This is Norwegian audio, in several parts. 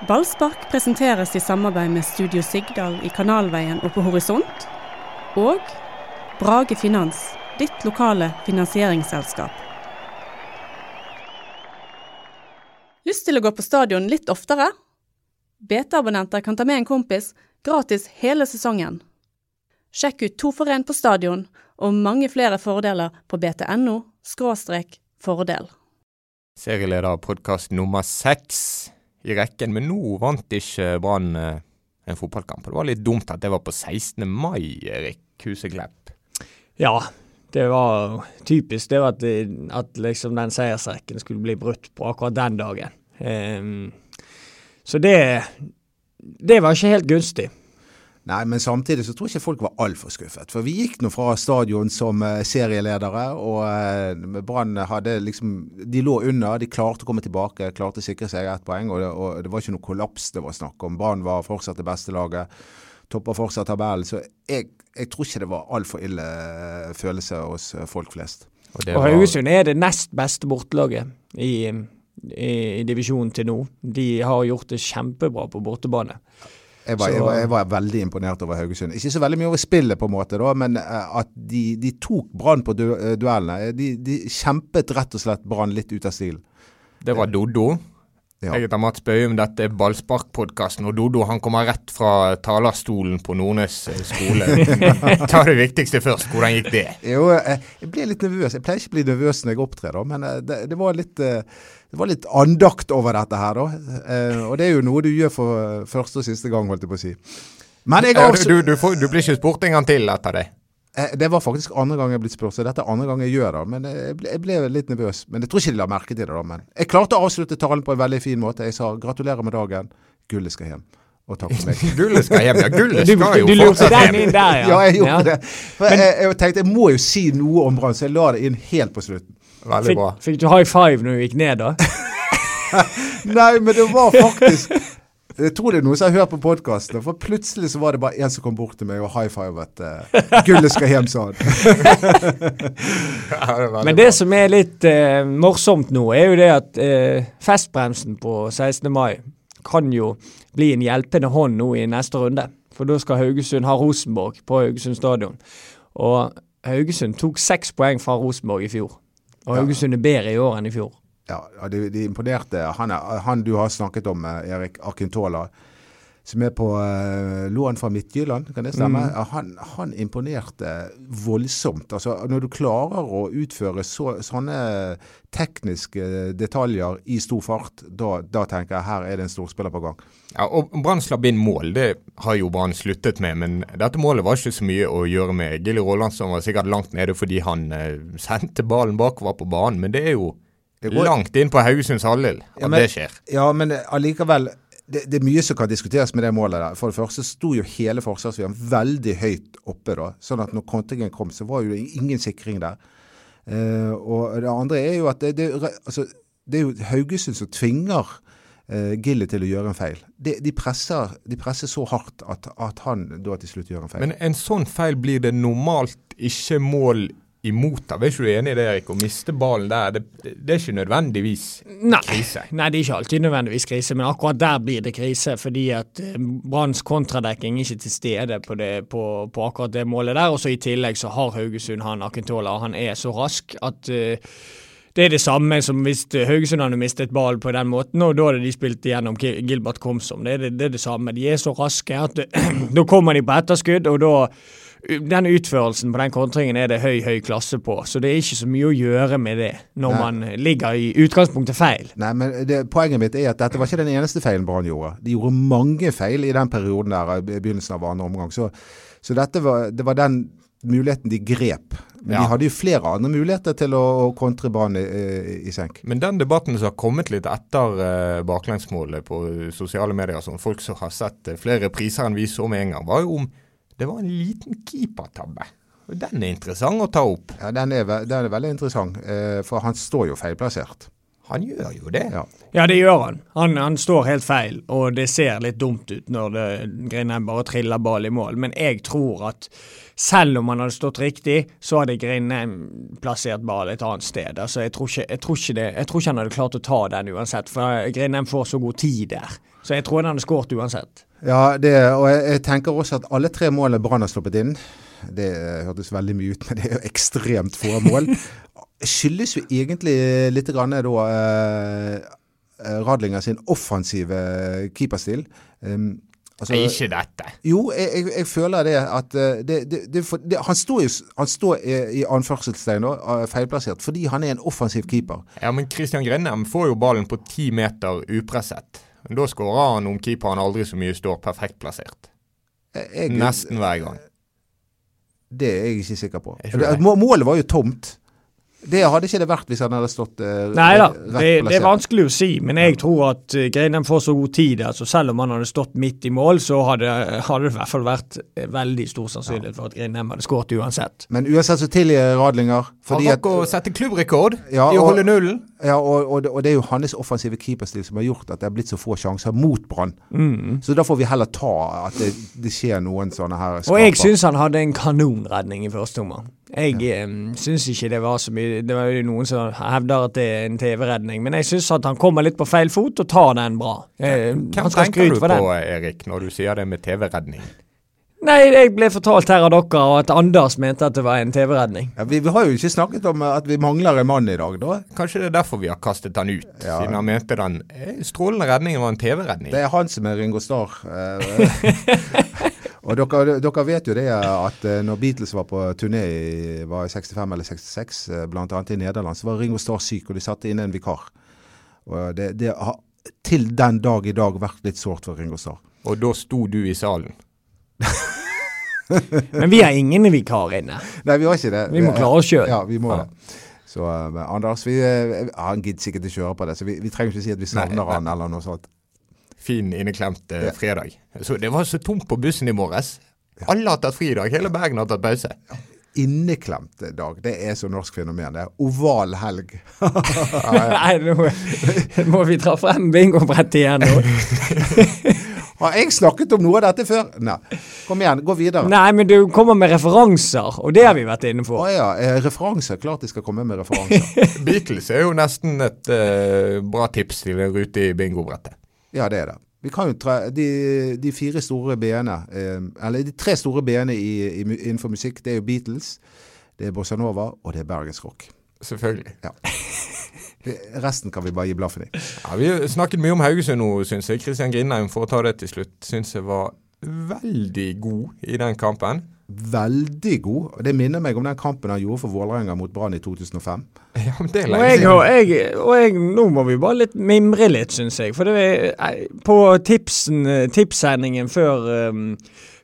Ballspark presenteres i samarbeid med Studio Sigdal i Kanalveien og på Horisont. Og Brage Finans, ditt lokale finansieringsselskap. Lyst til å gå på stadion litt oftere? BT-abonnenter kan ta med en kompis gratis hele sesongen. Sjekk ut To for én på stadion og mange flere fordeler på btno fordel. Serieleder podkast nummer seks i rekken, men nå vant ikke Brann eh, en fotballkamp. Det var litt dumt at det var på 16. mai, Erik Huseklepp. Ja, det var typisk det var at, at liksom den seiersrekken skulle bli brutt på akkurat den dagen. Um, så det, det var ikke helt gunstig. Nei, men samtidig så tror jeg ikke folk var altfor skuffet. For vi gikk nå fra stadion som uh, serieledere, og uh, Brann hadde liksom De lå under, de klarte å komme tilbake, klarte å sikre seg ett poeng. Og det, og det, var ikke noe kollaps det var snakk om. Brann var fortsatt det beste laget. Topper fortsatt tabellen. Så jeg, jeg tror ikke det var altfor ille uh, følelse hos folk flest. Og, og Haugesund er det nest beste bortelaget i, i, i divisjonen til nå. De har gjort det kjempebra på bortebane. Jeg var, jeg, var, jeg var, veldig imponert over Haugesund. Ikke så veldig mye over spillet, på en måte, da, men eh, at de, de tok Brann på du, eh, duellene. De, de, kjempet rett og slett Brann litt ut av stilen. Det var Doddo. Ja. Jeg heter Mats Bøyum, dette er Ballsparkpodkasten. Og Dodo han kommer rett fra talerstolen på Nordnes eh, skole. Ta det viktigste først. Hvordan gikk det? Jo, Jeg ble litt nervøs. Jeg pleier ikke å bli nervøs når jeg opptrer, men det, det var litt det var litt andakt over dette her, da. Eh, og det er jo noe du gjør for første og siste gang, holdt jeg på å si. Men jeg også... du, du, får, du, blir ikke spurt en gang til etter det? Eh, det var faktisk andre gang jeg er blitt spurt, så dette er andre gang jeg gjør det. Men jeg ble, jeg ble, litt nervøs. Men jeg tror ikke de la merke til det. da, Men jeg klarte å avslutte talen på en veldig fin måte. Jeg sa gratulerer med dagen, gullet skal hjem. Og takk for meg. gullet skal hjem, ja. Gullet skal jo fortsatt hjem. Inn der, ja. ja, jeg gjorde ja. det. For jeg, jeg, tenkte jeg må jo si noe om Brann, så jeg la det inn helt på slutten. Veldig fikk, bra. Fikk du high five når du gikk ned, da? Nei, men det var faktisk jeg tror det er noen som har hørt på podkasten, for plutselig så var det bare en som kom bort til meg og high fivet. Uh, 'Gullet skal hjem', sa han. Men det som er litt uh, morsomt nå, er jo det at uh, festbremsen på 16. mai kan jo bli en hjelpende hånd nå i neste runde. For da skal Haugesund ha Rosenborg på Haugesund stadion. Og Haugesund tok seks poeng fra Rosenborg i fjor. Og Haugesund er bedre i år enn i fjor. Ja, de, de imponerte. Han, er, han, du har snakket om, eh, Erik Akintola, som er på uh, lån fra Midtjylland, kan det stemme? Mm. Han, han, imponerte voldsomt. Altså, når du klarer å utføre så, sånne tekniske detaljer i stor fart, da, da, tenker jeg her er det en storspiller på gang. Ja, og Brann slapp inn mål, det har jo Brann sluttet med. Men dette målet var ikke så mye å gjøre med. Gilly Rolandsson var sikkert langt nede fordi han uh, sendte ballen bakover på banen, men det er jo går... langt inn på Haugesunds halvdel at ja, det skjer. Ja, men allikevel det, det, er mye som kan diskuteres med det målet der. For det første sto jo hele forsvarsvieren veldig høyt oppe da. Sånn at når kontingen kom, så var jo ingen sikring der. Uh, og det andre er jo at det, det, altså, det er jo Haugesund som tvinger uh, Gilly til å gjøre en feil. De, de, presser, de presser, så hardt at, at, han da til slutt gjør en feil. Men en sånn feil blir det normalt ikke mål imot det. Er ikke du enig i det, Erik? Å miste ballen der, det, det er ikke nødvendigvis nei, krise? Nei, det er ikke alltid nødvendigvis krise, men akkurat der blir det krise. Fordi at eh, Branns kontradekking er ikke til stede på, det, på, på, akkurat det målet der. Og så i tillegg så har Haugesund han Akintola, han er så rask at uh, det er det samme som hvis Haugesund hadde mistet ball på den måten, og da hadde de spilt igjennom Gilbert Komsom. Det er det, det, er det samme. De er så raske at da kommer de på etterskudd, og da den utførelsen på den kontringen er det høy, høy klasse på. Så det er ikke så mye å gjøre med det når Nei. man ligger i utgangspunktet feil. Nei, men det, Poenget mitt er at dette var ikke den eneste feilen Brann gjorde. De gjorde mange feil i den perioden der i begynnelsen av andre omgang. Så, så dette var, det var den muligheten de grep. Men ja. de hadde jo flere andre muligheter til å, kontre banen i, i, senk. Men den debatten som har kommet litt etter uh, baklengsmålet på sosiale medier, som folk som har sett uh, flere priser enn vi så med en gang, var jo om det var en liten keepertabbe. Den er interessant å ta opp. Ja, Den er, den er veldig interessant, eh, for han står jo feilplassert. Han gjør jo det. Ja. Ja, det gjør han. han. Han står helt feil, og det ser litt dumt ut når det, Grindheim bare triller ball i mål. Men jeg tror at selv om han hadde stått riktig, så hadde Grindheim plassert ball et annet sted. Altså, jeg tror ikke, jeg tror ikke, det, jeg tror ikke han hadde klart å ta den uansett, for Grindheim får så god tid der. Så jeg tror han hadde skåret uansett. Ja, det, og jeg, jeg tenker også at alle tre målene Brann har sluppet inn, det hørtes veldig mye ut, men det er jo ekstremt få mål, skyldes jo egentlig litt grann da eh, Radlinger sin offensive keeperstil. Um, altså, ikke dette. jo, jeg, jeg, jeg føler det at eh, det, det, det, Han står jo han står i, i anførselstegn eh, feilplassert, fordi han er en offensiv keeper. Ja, men Christian Grindheim får jo ballen på ti meter upresset. Da skårer han om keeperen aldri så mye står perfekt plassert. Jeg, Nesten hver gang. Det er jeg ikke sikker på. Ikke? Målet var jo tomt. Det hadde ikke det vært hvis han hadde stått uh, Nei da, det, det er vanskelig å si, men jeg tror at uh, får så god tid. altså Selv om han hadde stått midt i mål, så hadde, hadde det i hvert fall vært eh, veldig stor sannsynlighet for at Greinheim hadde skåret uansett. Men uansett så tilgir Radlinger fordi Han rakk å sette klubbrekord Ja, i å holde nullen. ja, og, og, det- og det er jo hans offensive keeperstil som har gjort at det er blitt så få sjanser mot Brann. Mm. Så da får vi heller ta at det, det skjer noen sånne her Og jeg syns han hadde en kanonredning i første omgang. Jeg ja. syns ikke det var så mye Det var jo noen som hevder at det er en TV-redning, men jeg syns at han kommer litt på feil fot og tar den bra. Eh, Hvem tenker du på, den. Erik, når du sier det med TV-redning? Nei, jeg ble fortalt her av dere og at Anders mente at det var en TV-redning. ja, vi, vi har jo ikke snakket om at vi mangler en mann i dag, da. Kanskje det er derfor vi har kastet han ut, Ja. siden han mente den eh, strålende redningen var en TV-redning. Det er han som er Ringo Starr. eh, og dere, dere vet jo det at eh, når Beatles var på turné i var i 65 eller 66, bl.a. blant annet i Nederland, så var Ringo Starr syk, og de satte inn en vikar. Og det, det har til den dag i dag vært litt sårt for Ringo Starr. Og da sto du i salen. Men vi har ingen vikar inne. Nei, vi har ikke det. Vi må klare oss sjøl. Ja, vi må Ja. det. Så eh, Anders, vi, eh, han gidder sikkert ikke kjøre på det, så vi, vi trenger ikke si at vi savner han eller noe sånt. Fin inneklemt eh, Ja. fredag. Så det var så tomt på bussen i morges. Alle har tatt fri i dag. Hele Bergen har tatt pause. Inneklemt dag, det er så norsk fenomen. Det oval helg. Nei, nå må vi dra frem bingobrettet igjen nå. Har jeg snakket om noe av dette før? Nei. Kom igjen, gå videre. Nei, men du kommer med referanser, og det har vi vært inne Å på. ja, eh, referanser. Klart de skal komme med referanser. Beatles er jo nesten et eh, bra tips til en rute i bingobrettet. Ja, det er det. Vi kan jo tra de, de fire store b-ene, eh, eller de tre store b-ene innenfor musikk, det er jo Beatles, det er Bossa Nova, og det er bergensrock. Selvfølgelig. Ja. Resten kan vi bare gi blaffen i. Ja, vi har snakket mye om Haugesund nå, syns jeg. Kristian Grindheim, for å ta det til slutt, syns jeg var veldig god i den kampen. Veldig god. Det minner meg om den kampen han gjorde for Vålerenga mot Brann i 2005. Ja, men det er Og jeg, og jeg, og jeg, nå må vi bare litt mimre litt, syns jeg. For det er, eh, på tipsen, eh, tipssendingen før, um,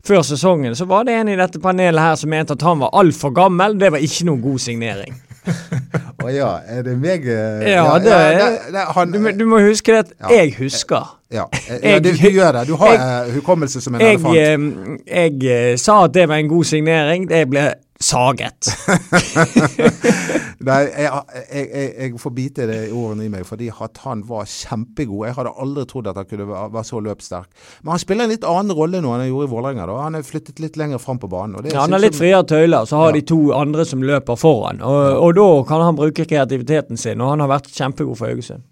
før sesongen, så var det en i dette panelet her som mente at han var altfor gammel. Det var ikke noen god signering. Å ja, er det meg eh, Ja, det er- det, han, Du, du må huske at Ja. jeg husker. ja, eh, ja du, du gjør det. Du har eh, hukommelse som en Jeg, elefant. Jeg, jeg eh, sa at det var en god signering. Det ble saget. Nei, jeg, jeg, jeg, får bite det i ordene i meg, fordi at han var kjempegod. Jeg hadde aldri trodd at han kunne være, være så løpssterk. Men han spiller en litt annen rolle nå enn han gjorde i Vålerenga. Han er flyttet litt lenger fram på banen. Ja, han har litt friere tøyler, så har Ja. de to andre som løper foran. Og, og da kan han bruke kreativiteten sin, og han har vært kjempegod for Haugesund.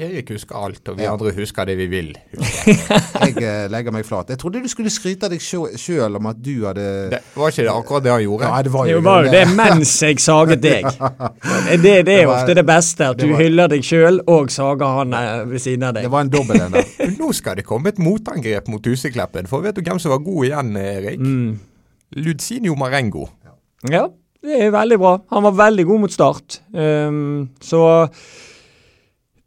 Erik husker alt, og vi Ja. andre husker det vi vil. Jeg eh, legger meg flat. Jeg trodde du skulle skryte av deg sjøl om at du hadde Det var ikke det akkurat det han gjorde. Ja, det var Det jo var jo det mens jeg saget deg. Det, det er Det var- ofte det beste, at du var- hyller deg sjøl og sager han eh, ved siden av deg. Det var en dobbel en. Nå skal det komme et motangrep mot Husekleppen. For vet du hvem som var god igjen, Erik? Mm. Ludzinio Marengo. Ja, det er veldig bra. Han var veldig god mot start. Um, så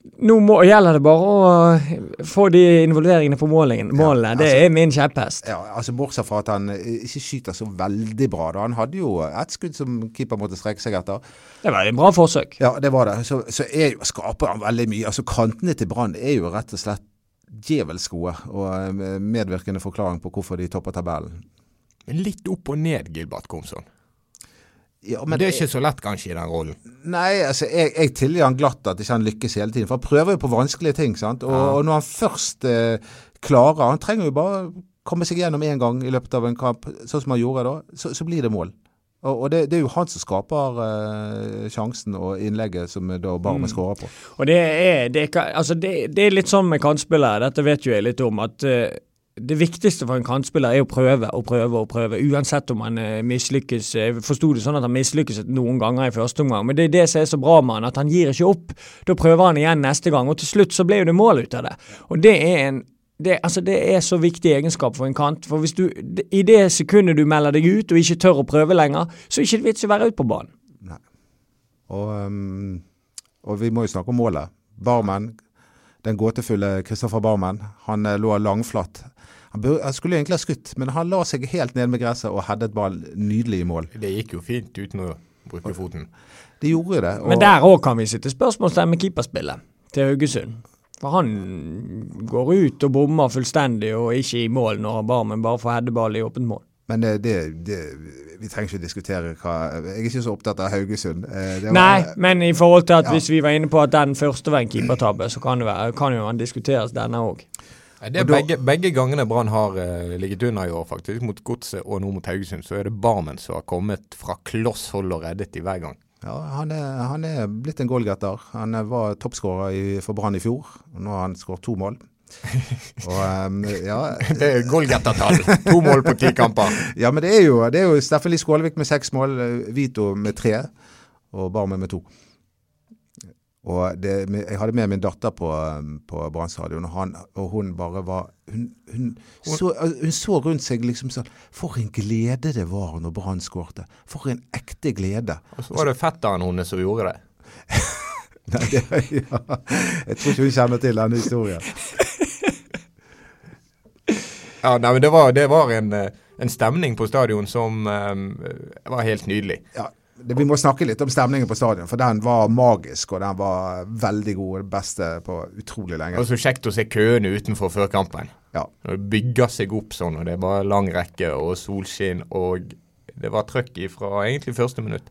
nå må, gjelder det bare å få de involveringene på målingen, målene. det altså- er min kjepphest. Ja, altså Bortsett fra at han eh, ikke skyter så veldig bra. da. Han hadde jo et skudd som keeper måtte strekke seg etter. Det var et bra forsøk. Ja, det var det. Så, så er jo, skaper han veldig mye. Altså Kantene til Brann er jo rett og slett djevelsk gode, og eh, medvirkende forklaring på hvorfor de topper tabellen. Litt opp og ned, Gilbert Komson. Ja, Men det er ikke så lett kanskje i den rollen. Nei, altså jeg, jeg tilgir han glatt at ikke han lykkes hele tiden. For han prøver jo på vanskelige ting. sant? Og, Ja. og når han først eh, klarer Han trenger jo bare komme seg gjennom én gang i løpet av en kamp, sånn som han gjorde da, så, så blir det mål. Og, og det, det er jo han som skaper eh, sjansen og innlegget som da Barmen skårer på. Og det er, det, er, altså det, det er litt sånn med kantspillere, dette vet jo jeg litt om, at eh, det viktigste for en kantspiller er å prøve og prøve og prøve, uansett om han eh, mislykkes. Jeg forsto det sånn at han mislykkes noen ganger i første omgang, men det er det som er så bra med han, at han gir ikke opp. Da prøver han igjen neste gang, og til slutt så ble jo det mål ut av det. Og det er en det, altså det er så viktig egenskap for en kant. For hvis du i det sekundet du melder deg ut og ikke tør å prøve lenger, så er det ikke vits i å være ute på banen. Og, um, og vi må jo snakke om målet. Barmen, den gåtefulle Kristoffer Barmen, han eh, lå langflatt. Han, bør, han skulle egentlig ha skutt, men han la seg helt ned med gresset og headet ballen nydelig i mål. Det gikk jo fint uten å bruke foten. De gjorde det. og- Men der òg kan vi sitte spørsmålstegn med keeperspillet til Haugesund. For han går ut og bommer fullstendig og ikke i mål når Barmen bare får headeball i åpent mål. Men det, det, det, vi trenger ikke diskutere hva Jeg er ikke så opptatt av Haugesund. Eh, det var- Nei, men i forhold til at Ja. hvis vi var inne på at den første var en keepertabbe, så kan, det være, kan jo han diskuteres denne òg. Det er da- begge, begge gangene Brann har uh, ligget under i år, faktisk, mot Godset og nå mot Haugesund, så er det Barmen som har kommet fra kloss hold og reddet de hver gang. Ja, han er, han er blitt en goalgetter. Han eh, var toppskårer for Brann i fjor. og Nå har han skåret to mål. Og, um, ja, Det er goalgettertall. To mål på ti kamper. ja, men det er jo, det er jo Steffen Lie Skålevik med seks mål, eh, Vito med tre og Barmen med to. Og det, jeg hadde med min datter på, um, på Brann stadion, og, og hun bare var hun, hun, så, hun så rundt seg liksom sånn For en glede det var når Brann skårte. For en ekte glede. Og så var det fetteren hennes som gjorde det. Nei, det, ja. Jeg tror ikke hun kjenner til denne historien. Ja, nei, men Det var, det var en, eh, en stemning på stadion som um, var helt nydelig. Ja, vi må snakke litt om stemningen på stadion, for den var magisk, og den var veldig god. Det beste på utrolig Det lenge. var så kjekt å se køene utenfor før kampen. Ja. Det bygger seg opp sånn, og det var lang rekke og solskinn, og det var trøkk fra egentlig første minutt.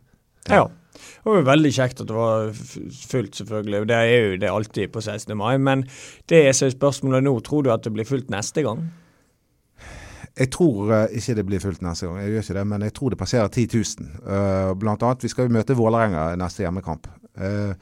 Ja. Det var jo veldig kjekt at det var fullt, selvfølgelig. Det er jo det alltid på 16. mai. Men det er så spørsmålet nå, tror du at det blir fullt neste gang? Jeg tror eh, ikke det blir fullt neste gang, jeg gjør ikke det, men jeg tror det passerer 10 000. Eh, blant annet, vi skal jo møte Vålerenga neste hjemmekamp. Eh,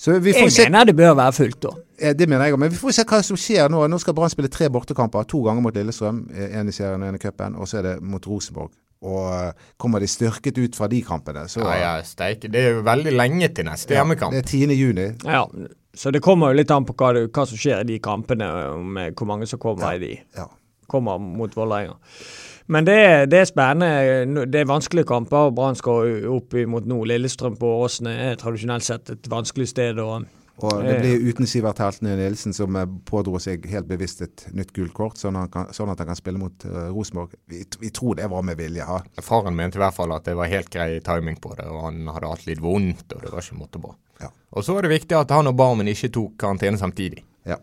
så vi får Jeg se, mener det bør være fullt, da. det mener jeg òg, men vi får se hva som skjer nå. Nå skal Brann spille tre bortekamper. To ganger mot Lillestrøm, én i serien og én i cupen, og så er det mot Rosenborg. Og kommer de styrket ut fra de kampene, så Ja, ja, steike. Det er jo veldig lenge til neste hjemmekamp. Det er 10. juni. Ja, Så det kommer jo litt an på hva, hva som skjer i de kampene, om hvor mange som kommer i de. Ja. Kommer mot Vålerenga. Men det, det er spennende. Det er vanskelige kamper. Brann skal opp mot nå. Lillestrøm på Åsne er tradisjonelt sett et vanskelig sted. og Og det blir uten Sivert Heltene Nilsen, som eh, pådro seg helt bevisst et nytt gult kort, sånn, sånn at han kan spille mot uh, Rosenborg. Vi, vi tror det var med vilje. Ha. Faren mente i hvert fall at det var helt grei timing på det, og han hadde hatt litt vondt, og det var ikke måte på. Ja. Og så er det viktig at han og Barmen ikke tok karantene samtidig. Ja.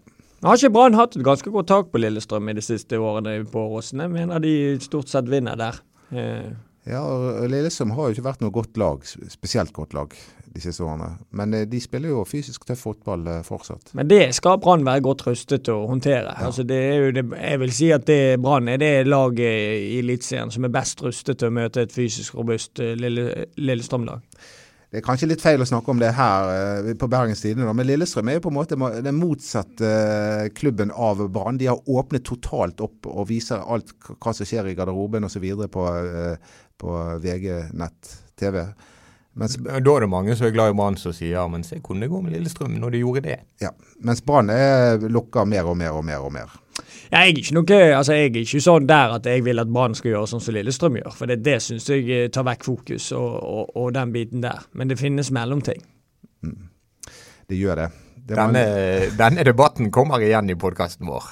Har ikke Brann hatt et ganske godt tak på Lillestrøm i de siste årene på Åsene? Mener de stort sett vinner der. Eh, ja, og Lillestrøm har jo ikke vært noe godt lag, spesielt godt lag, de siste årene. Men eh, de spiller jo fysisk tøff fotball eh, fortsatt. Men det skal Brann være godt rustet til å håndtere. Altså det er jo det, jeg vil si at Brann er det laget i Eliteserien som er best rustet til å møte et fysisk robust eh, Lille, Lillestrøm-lag. Det er kanskje litt feil å snakke om det her eh, på Bergens Tidende, men Lillestrøm er jo på en måte den motsatte eh, klubben av Brann. De har åpnet totalt opp og viser alt hva som skjer i garderoben osv. På, eh, på VG nett TV. Mens, Da er det mange som er glad i Brann som sier ja, men se hvordan det går med Lillestrøm når de gjorde det. ja, mens Brann er- lukker mer og mer og mer og mer. Jeg er ikke noe, altså jeg er ikke sånn der at jeg vil at Brann skal gjøre sånn som Lillestrøm gjør. For det, det syns jeg eh, tar vekk fokus og, og, og den biten der. Men det finnes mellomting. Det gjør det. det, denne, man... Denne debatten kommer igjen i podkasten vår.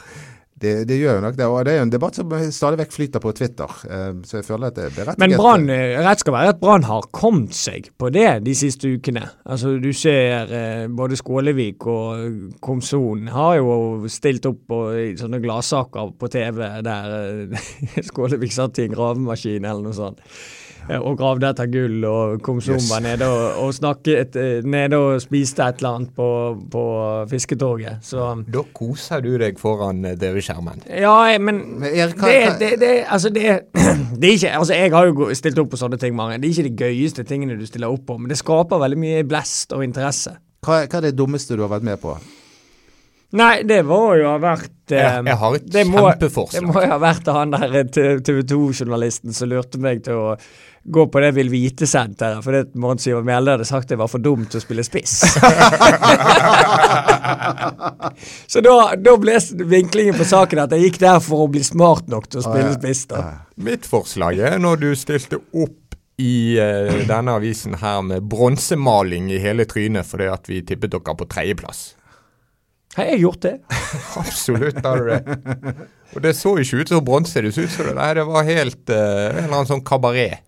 Det, det gjør jo nok det. Og det er jo en debatt som stadig vekk flyter på Twitter. eh, Så jeg føler at det er berettiget. Men Brann, eh, rett skal være at Brann har kommet seg på det de siste ukene. Altså Du ser eh, både Skålevik og Komson har jo stilt opp på, i sånne gladsaker på TV der Skålevik satt i en gravemaskin eller noe sånt. Eh, og gravde etter gull, og kom Zumba Yes. nede og, og snakket eh, nede og spiste et eller annet på, på fisketorget. Så Da koser du deg foran eh, TV-skjermen. ja, jeg- men Men Erik, hva, det, det, det, altså det, det er ikke Altså, jeg har jo stilt opp på sånne ting, mange. Det er ikke de gøyeste tingene du stiller opp på, men det skaper veldig mye blest og interesse. hva, hva er det dummeste du har vært med på? Nei, det må jo ha vært eh, Jeg, jeg har et det må- kjempeforslag. Det må jo ha vært han der TV 2-journalisten som lurte meg til å gå på det Vil Vite-senteret, fordi Mons Ivar Mjelde hadde sagt jeg var for dum til å spille spiss. Så da, da ble vinklingen på saken at jeg gikk der for å bli smart nok til å spille spiss. da. Mitt forslag er når du stilte opp i uh, denne avisen her med bronsemaling i hele trynet fordi at vi tippet dere på tredjeplass. Har jeg gjort det? Absolutt har du det. Og det så ikke ut som bronse, det så ut som det, nei, det var helt uh, en eller annen sånn kabaret.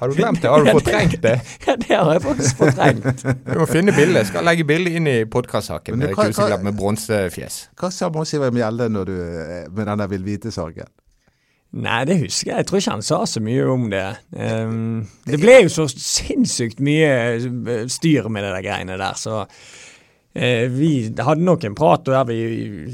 Har du glemt det? Har du fortrengt det? Ja, det har jeg faktisk fortrengt. Du må finne bildet. Skal legge bildet inn i podkastsaken med hva- hva- med bronsefjes. Hva sa Mons Ivar Mjelde når du, eh, med den der Vil Vite-saken? Nei, det husker jeg. Jeg tror ikke han sa så mye om det. Um, det ble jo så sinnssykt mye eh, styr med det der greiene der, så eh, vi hadde nok en prat der vi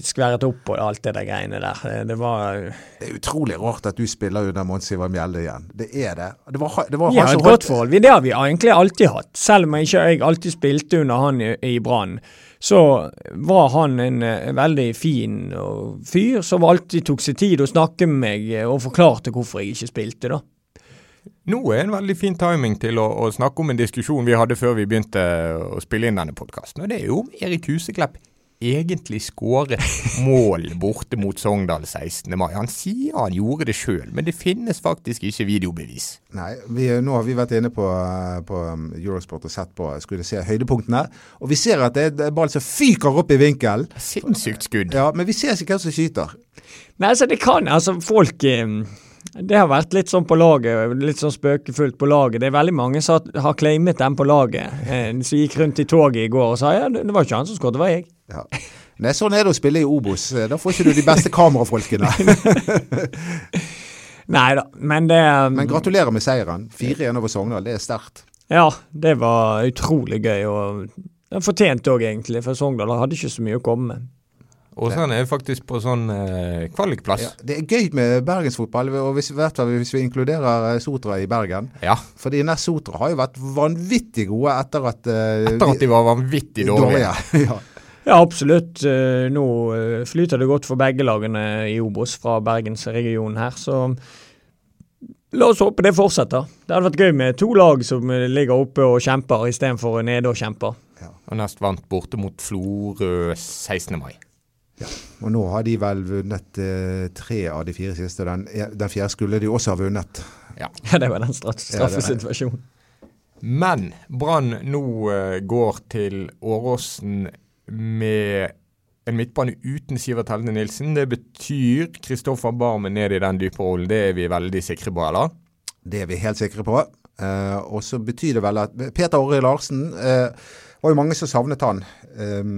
skverret opp på alt det der greiene der. Eh, Det var Det er utrolig rart at du spiller under Mons Ivar Mjelde igjen. Det er det. Det var, det var Vi han har som et godt forhold. Det har vi egentlig alltid hatt. Selv om jeg ikke jeg alltid spilte under han i, i Brann, så var han en eh, veldig fin fyr som alltid tok seg tid å snakke med meg eh, og forklarte hvorfor jeg ikke spilte, da. Nå er en veldig fin timing til å, å snakke om en diskusjon vi hadde før vi begynte å spille inn denne podkasten. Og det er jo om Erik Huseklepp egentlig skåret mål borte mot Sogndal 16. mai. Han sier han gjorde det sjøl, men det finnes faktisk ikke videobevis. Nei, vi, nå har vi vært inne på, eh, på um, Eurosport og sett på skulle se høydepunktene. Og vi ser at det er en ball som fyker opp i vinkel. Sinnssykt skudd. Ja, Men vi ser ikke hvem som skyter. Nei, altså det kan Altså, folk eh, Det har vært litt sånn på laget, litt sånn spøkefullt på laget. Det er veldig mange som har- claimet den på laget. Eh, som gikk rundt i toget i går og sa ja, det var ikke han som skåret, det var jeg. Ja. Nei, sånn er det å spille i Obos. Da får ikke du de beste kamerafolkene. Nei da, men det Men gratulerer med seieren. 4-1 over Sogndal, det er sterkt. Ja, det var utrolig gøy. og Fortjent òg, egentlig, for Sogndal hadde ikke så mye å komme med. Og så er faktisk på sånn eh, kvalikplass. Ja, det er gøy med bergensfotball, og hvis, vet du, hvis vi inkluderer eh, Sotra i Bergen. Ja. Fordi Ness Sotra har jo vært vanvittig gode etter at eh, Etter at de var vanvittig dårlige. ja. Ja, absolutt. Eh, Nå eh, flyter det godt for begge lagene i Obos fra bergensregionen her, så la oss håpe det fortsetter. Det hadde vært gøy med to lag som ligger oppe og kjemper, istedenfor nede og kjemper. Og Nest vant borte mot Florø 16. mai. Og nå har de vel vunnet eh, tre av de fire siste. Den, den fjerde skulle de også ha vunnet. Ja. Ja, det var den straff Ja, straffesituasjonen. Men Brann nå eh, går til Åråsen med en midtbane uten Sivert Helne Nilsen. Det betyr Kristoffer Barmen ned i den dype rollen. Det er vi veldig sikre på, eller? Det er vi helt sikre på. Eh, og så betyr det vel at Peter Åre Larsen eh, var jo mange som savnet han. Eh,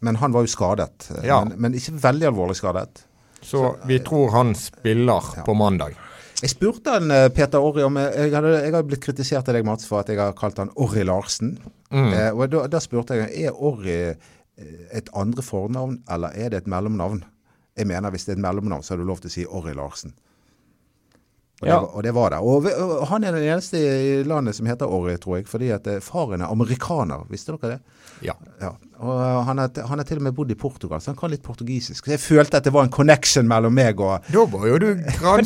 men han var jo skadet. eh, Ja. Men, men ikke veldig alvorlig skadet. Så vi tror han spiller på mandag. Jeg spurte han, eh, Peter Orri om eh, Jeg hadde blitt kritisert av deg, Mats, for at jeg har kalt han Orri Larsen. Mm. Eh, og da, da spurte jeg er Orri eh, et andre fornavn, eller er det et mellomnavn? Jeg mener hvis det er et mellomnavn, så har du lov til å si Orri Larsen. Og, Ja. det, var- og det var det. Og, og han er den eneste i landet som heter Orry, tror jeg, fordi at eh, faren er amerikaner. Visste dere det? Ja. Ja. Og eh, han har, han har til og med bodd i Portugal, så han kan litt portugisisk. Så jeg følte at det var en connection mellom meg og Da var jo du var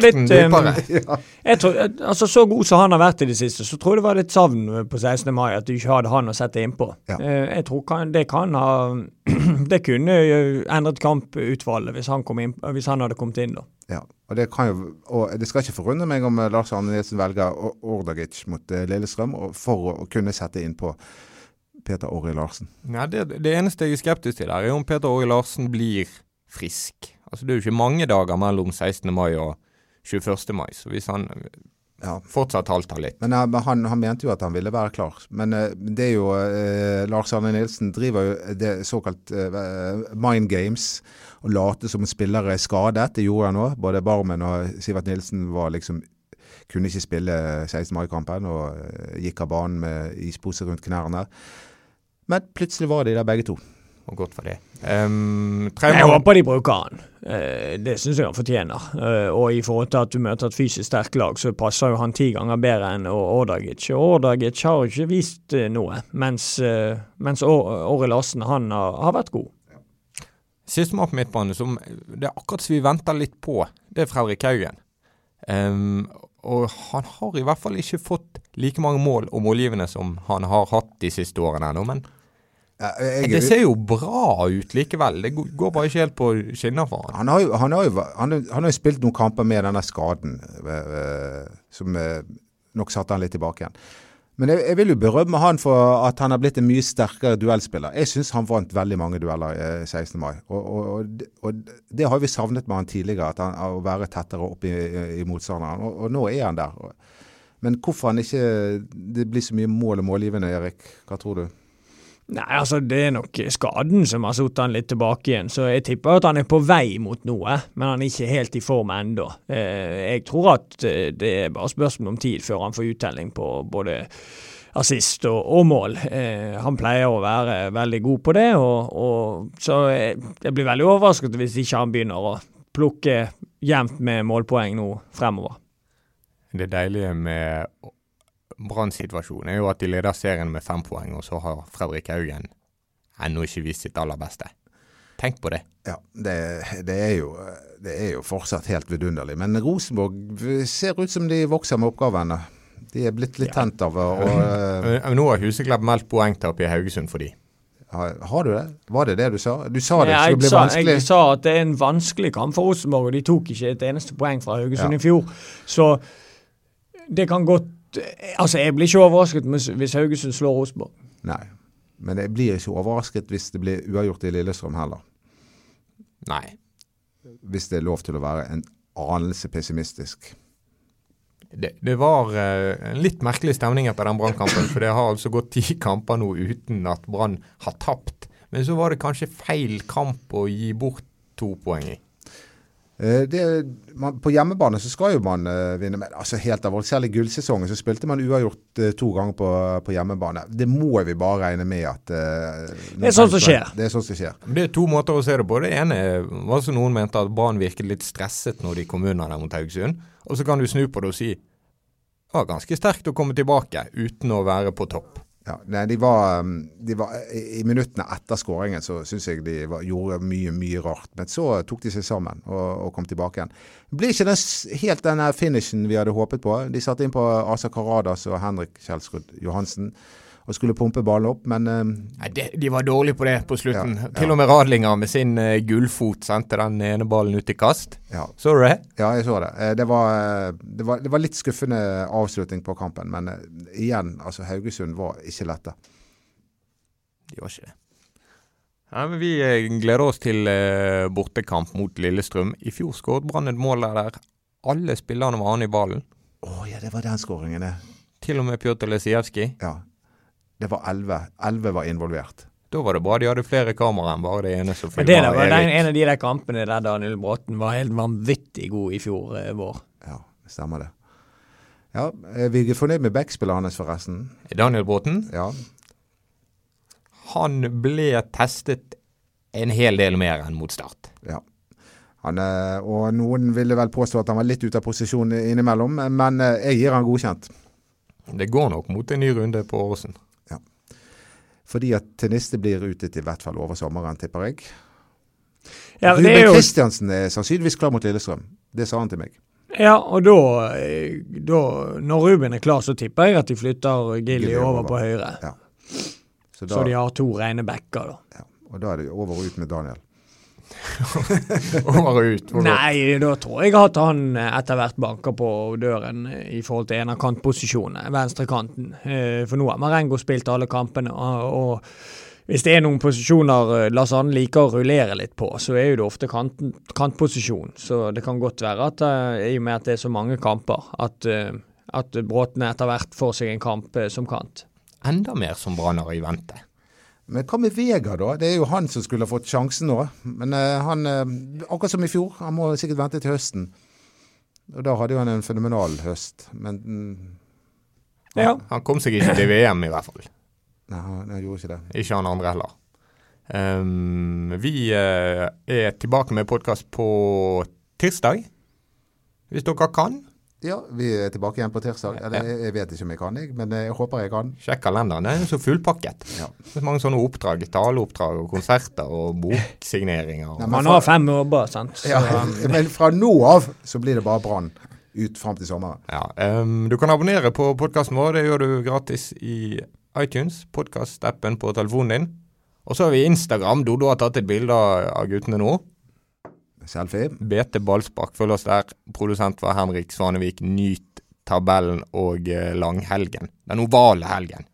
slekten dypere. um. Jeg tror, altså Så god som han har vært i det siste, så tror jeg det var litt savn på 16. mai at du ikke hadde han å sette innpå. Ja. Eh, Jeg tror kan, det kan ha Det kunne endret kamputfallet hvis han, inn, hvis han hadde kommet inn, da. Ja, og det jo, og det skal ikke forundre meg om eh, Lars Arne Nilsen velger Ordagic mot eh, Lillestrøm for å, kunne sette inn på Peter Åri Larsen. Nei, det, det eneste jeg er skeptisk til her, er om Peter Åri Larsen blir frisk. Altså Det er jo ikke mange dager mellom 16. mai og 21. mai, så hvis han Ja. fortsatt halter litt Men eh, han, han mente jo at han ville være klar. Men eh, det er jo eh, Lars Arne Nilsen driver jo det såkalt eh, mind games og late som spillere er skadet. Det gjorde han òg. Både Barmen og Sivert Nilsen var liksom kunne ikke spille 16. mai-kampen og eh, gikk av banen med ispose rundt knærne. Men plutselig var de der begge to. Og godt for det. Um, jeg håper de bruker han. Eh, det syns jeg han fortjener. Eh, og i forhold til at du møter et fysisk sterkt lag, så passer jo han ti ganger bedre enn Ordagic. Og Ordagic har ikke vist eh, noe, mens, mens Åre Larsen han har, har vært god. Sistemann på midtbane som det er akkurat som vi venter litt på, det er Fredrik Haugen. Um, og han har i hvert fall ikke fått like mange mål og målgivende som han har hatt de siste årene ennå. Men ja, jeg, det ser jo bra ut likevel. Det går bare ikke helt på skinner for han. Han har jo, han har jo, han han har jo spilt noen kamper med denne skaden, øh, som øh, nok satte han litt tilbake igjen. Men jeg, jeg, vil jo berømme han for at han har blitt en mye sterkere duellspiller. Jeg syns han vant veldig mange dueller eh, 16. mai. Og, og, og, og, det har vi savnet med han tidligere, han, å være tettere opp i, i motstanderen. Og, nå er han der. Men hvorfor han ikke det blir så mye mål og målgivende, Erik? Hva tror du? Nei, altså Det er nok skaden som har satt han litt tilbake igjen. Så jeg tipper at han er på vei mot noe, men han er ikke helt i form ennå. Eh, jeg tror at eh, det er bare spørsmål om tid før han får uttelling på både assist og, og mål. Eh, han pleier å være veldig god på det, og, og, så jeg blir veldig overrasket hvis ikke han begynner å plukke jevnt med målpoeng nå fremover. Det deilige med Brann-situasjonen er jo at de leder serien med fem poeng, og så har Fredrik Haugen ennå ikke vist sitt aller beste. Tenk på det. Ja, det, det, er jo, det, er jo, fortsatt helt vidunderlig. Men Rosenborg ser ut som de vokser med oppgavene. De er blitt litt ja. tent av og, uh, Nå har Huseklepp meldt poengtap i Haugesund for de. Har, har, du det? Var det det du sa? Du sa det skulle bli vanskelig. Jeg sa at det er en vanskelig kamp for Rosenborg, og de tok ikke et eneste poeng fra Haugesund ja. i fjor. Så det kan godt Altså, jeg blir ikke overrasket hvis Haugesund slår Rosenborg. Nei, men jeg blir ikke overrasket hvis det blir uavgjort i Lillestrøm heller. Nei. Hvis det er lov til å være en anelse pessimistisk. Det, det var uh, en litt merkelig stemning etter den Brannkampen. For det har altså gått ti kamper nå uten at Brann har tapt. Men så var det kanskje feil kamp å gi bort to poeng i. Eh, det, man, på hjemmebane så skal jo man uh, vinne med altså helt av Selv i gullsesongen så spilte man uavgjort uh, to ganger på, på, hjemmebane. Det må vi bare regne med at uh, Det er sånn som skjer. Det er sånn som skjer. Det er to måter å se det på. Det ene var som noen mente at Brann virket litt stresset når de kom under der mot Haugesund. Og så kan du snu på det og si det var ganske sterkt å komme tilbake uten å være på topp. Ja, nei, de var, um, de var, I minuttene etter skåringen så syns jeg de var, gjorde mye, mye rart. Men så tok de seg sammen og, og kom tilbake igjen. Det blir ikke den, helt den finishen vi hadde håpet på. De satte inn på Asa Karadas og Henrik Kjelsrud Johansen og skulle pumpe ballen opp, men uh, Nei, de, de, var dårlige på det på slutten. Ja, Til og med Radlinger med sin uh, gullfot sendte den ene ballen ut i kast. Ja. Så du det? Ja, jeg så det. Uh, det, var, det, var, det, var, litt skuffende avslutning på kampen, men igjen, altså Haugesund var ikke lette. De var ikke det. Ja, men Vi gleder oss til bortekamp mot Lillestrøm. I fjor skåret Brann et mål der alle spillerne var an i ballen. Å oh, ja, det var den skåringen, det. Til og med Pjotr Lesijevskij. Ja. Det var elleve. Elleve var involvert. Da var det bra de hadde flere kameraer enn bare det ene som filma Erik. Det var den, en av de der kampene der Daniel Bråten var helt vanvittig god i fjor eh, vår. Ja, stemmer det. Ja, Er vi fornøyd med backspillet hans, forresten? Daniel Bråten? Ja. Han ble testet en hel del mer enn mot Start. Ja. Han, og noen ville vel påstå at han var litt ute av posisjon innimellom, men eh, jeg gir han godkjent. Det går nok mot en ny runde på Åresen. Fordi at Teniste blir ute i hvert fall over sommeren, tipper jeg. Ja, Ruben er jo... Kristiansen er sannsynligvis klar mot Lillestrøm. Det sa han til meg. Ja, og da, da Når Ruben er klar, så tipper jeg at de flytter Gilly over, over, på høyre. Ja. Så, da, så, de har to rene backer, da. Ja, og da er det over og ut med Daniel. over ut? Nei, da tror jeg at han etter hvert banker på døren i forhold til en av kantposisjonene, venstrekanten. Eh, for nå har Marengo spilt alle kampene. og, hvis det er noen posisjoner eh, Lars Arne liker å rullere litt på, så er jo det ofte kant, kantposisjon. Så det kan godt være at eh, i og med at det er så mange kamper, at, at Bråten etter hvert får seg en kamp som kant. Enda mer som Branner i vente. Men hva med Vega, da? Det er jo han som skulle ha fått sjansen nå. Men uh, han, uh, akkurat som i fjor, han må sikkert vente til høsten. Og da hadde jo han en fenomenal høst. Men mm, Ja. Han kom seg ikke til VM, i hvert fall. nei, han han gjorde ikke det. Ikke han andre heller. Um, vi eh, er tilbake med podkast på tirsdag, hvis dere kan. Ja, vi er tilbake igjen på tirsdag. Eller jeg, jeg vet ikke om jeg kan, jeg, men jeg håper jeg kan. Sjekk kalenderen. Den er så fullpakket. Ja. Det er mange sånne oppdrag. Taleoppdrag og konserter og boksigneringer. Og... Nei, Man fra- har fem jobber, sant. Så, Ja, men fra nå av så blir det bare Brann ut fram til sommeren. Ja, um, du kan abonnere på podkasten vår. Det gjør du gratis i iTunes, podkastappen på telefonen din. Og så har vi Instagram. Dodo har tatt et bilde av guttene nå. Selfie. BT Ballspark, følg oss der. Produsent var Henrik Svanevik. Nyt tabellen og eh, langhelgen. Den ovale helgen.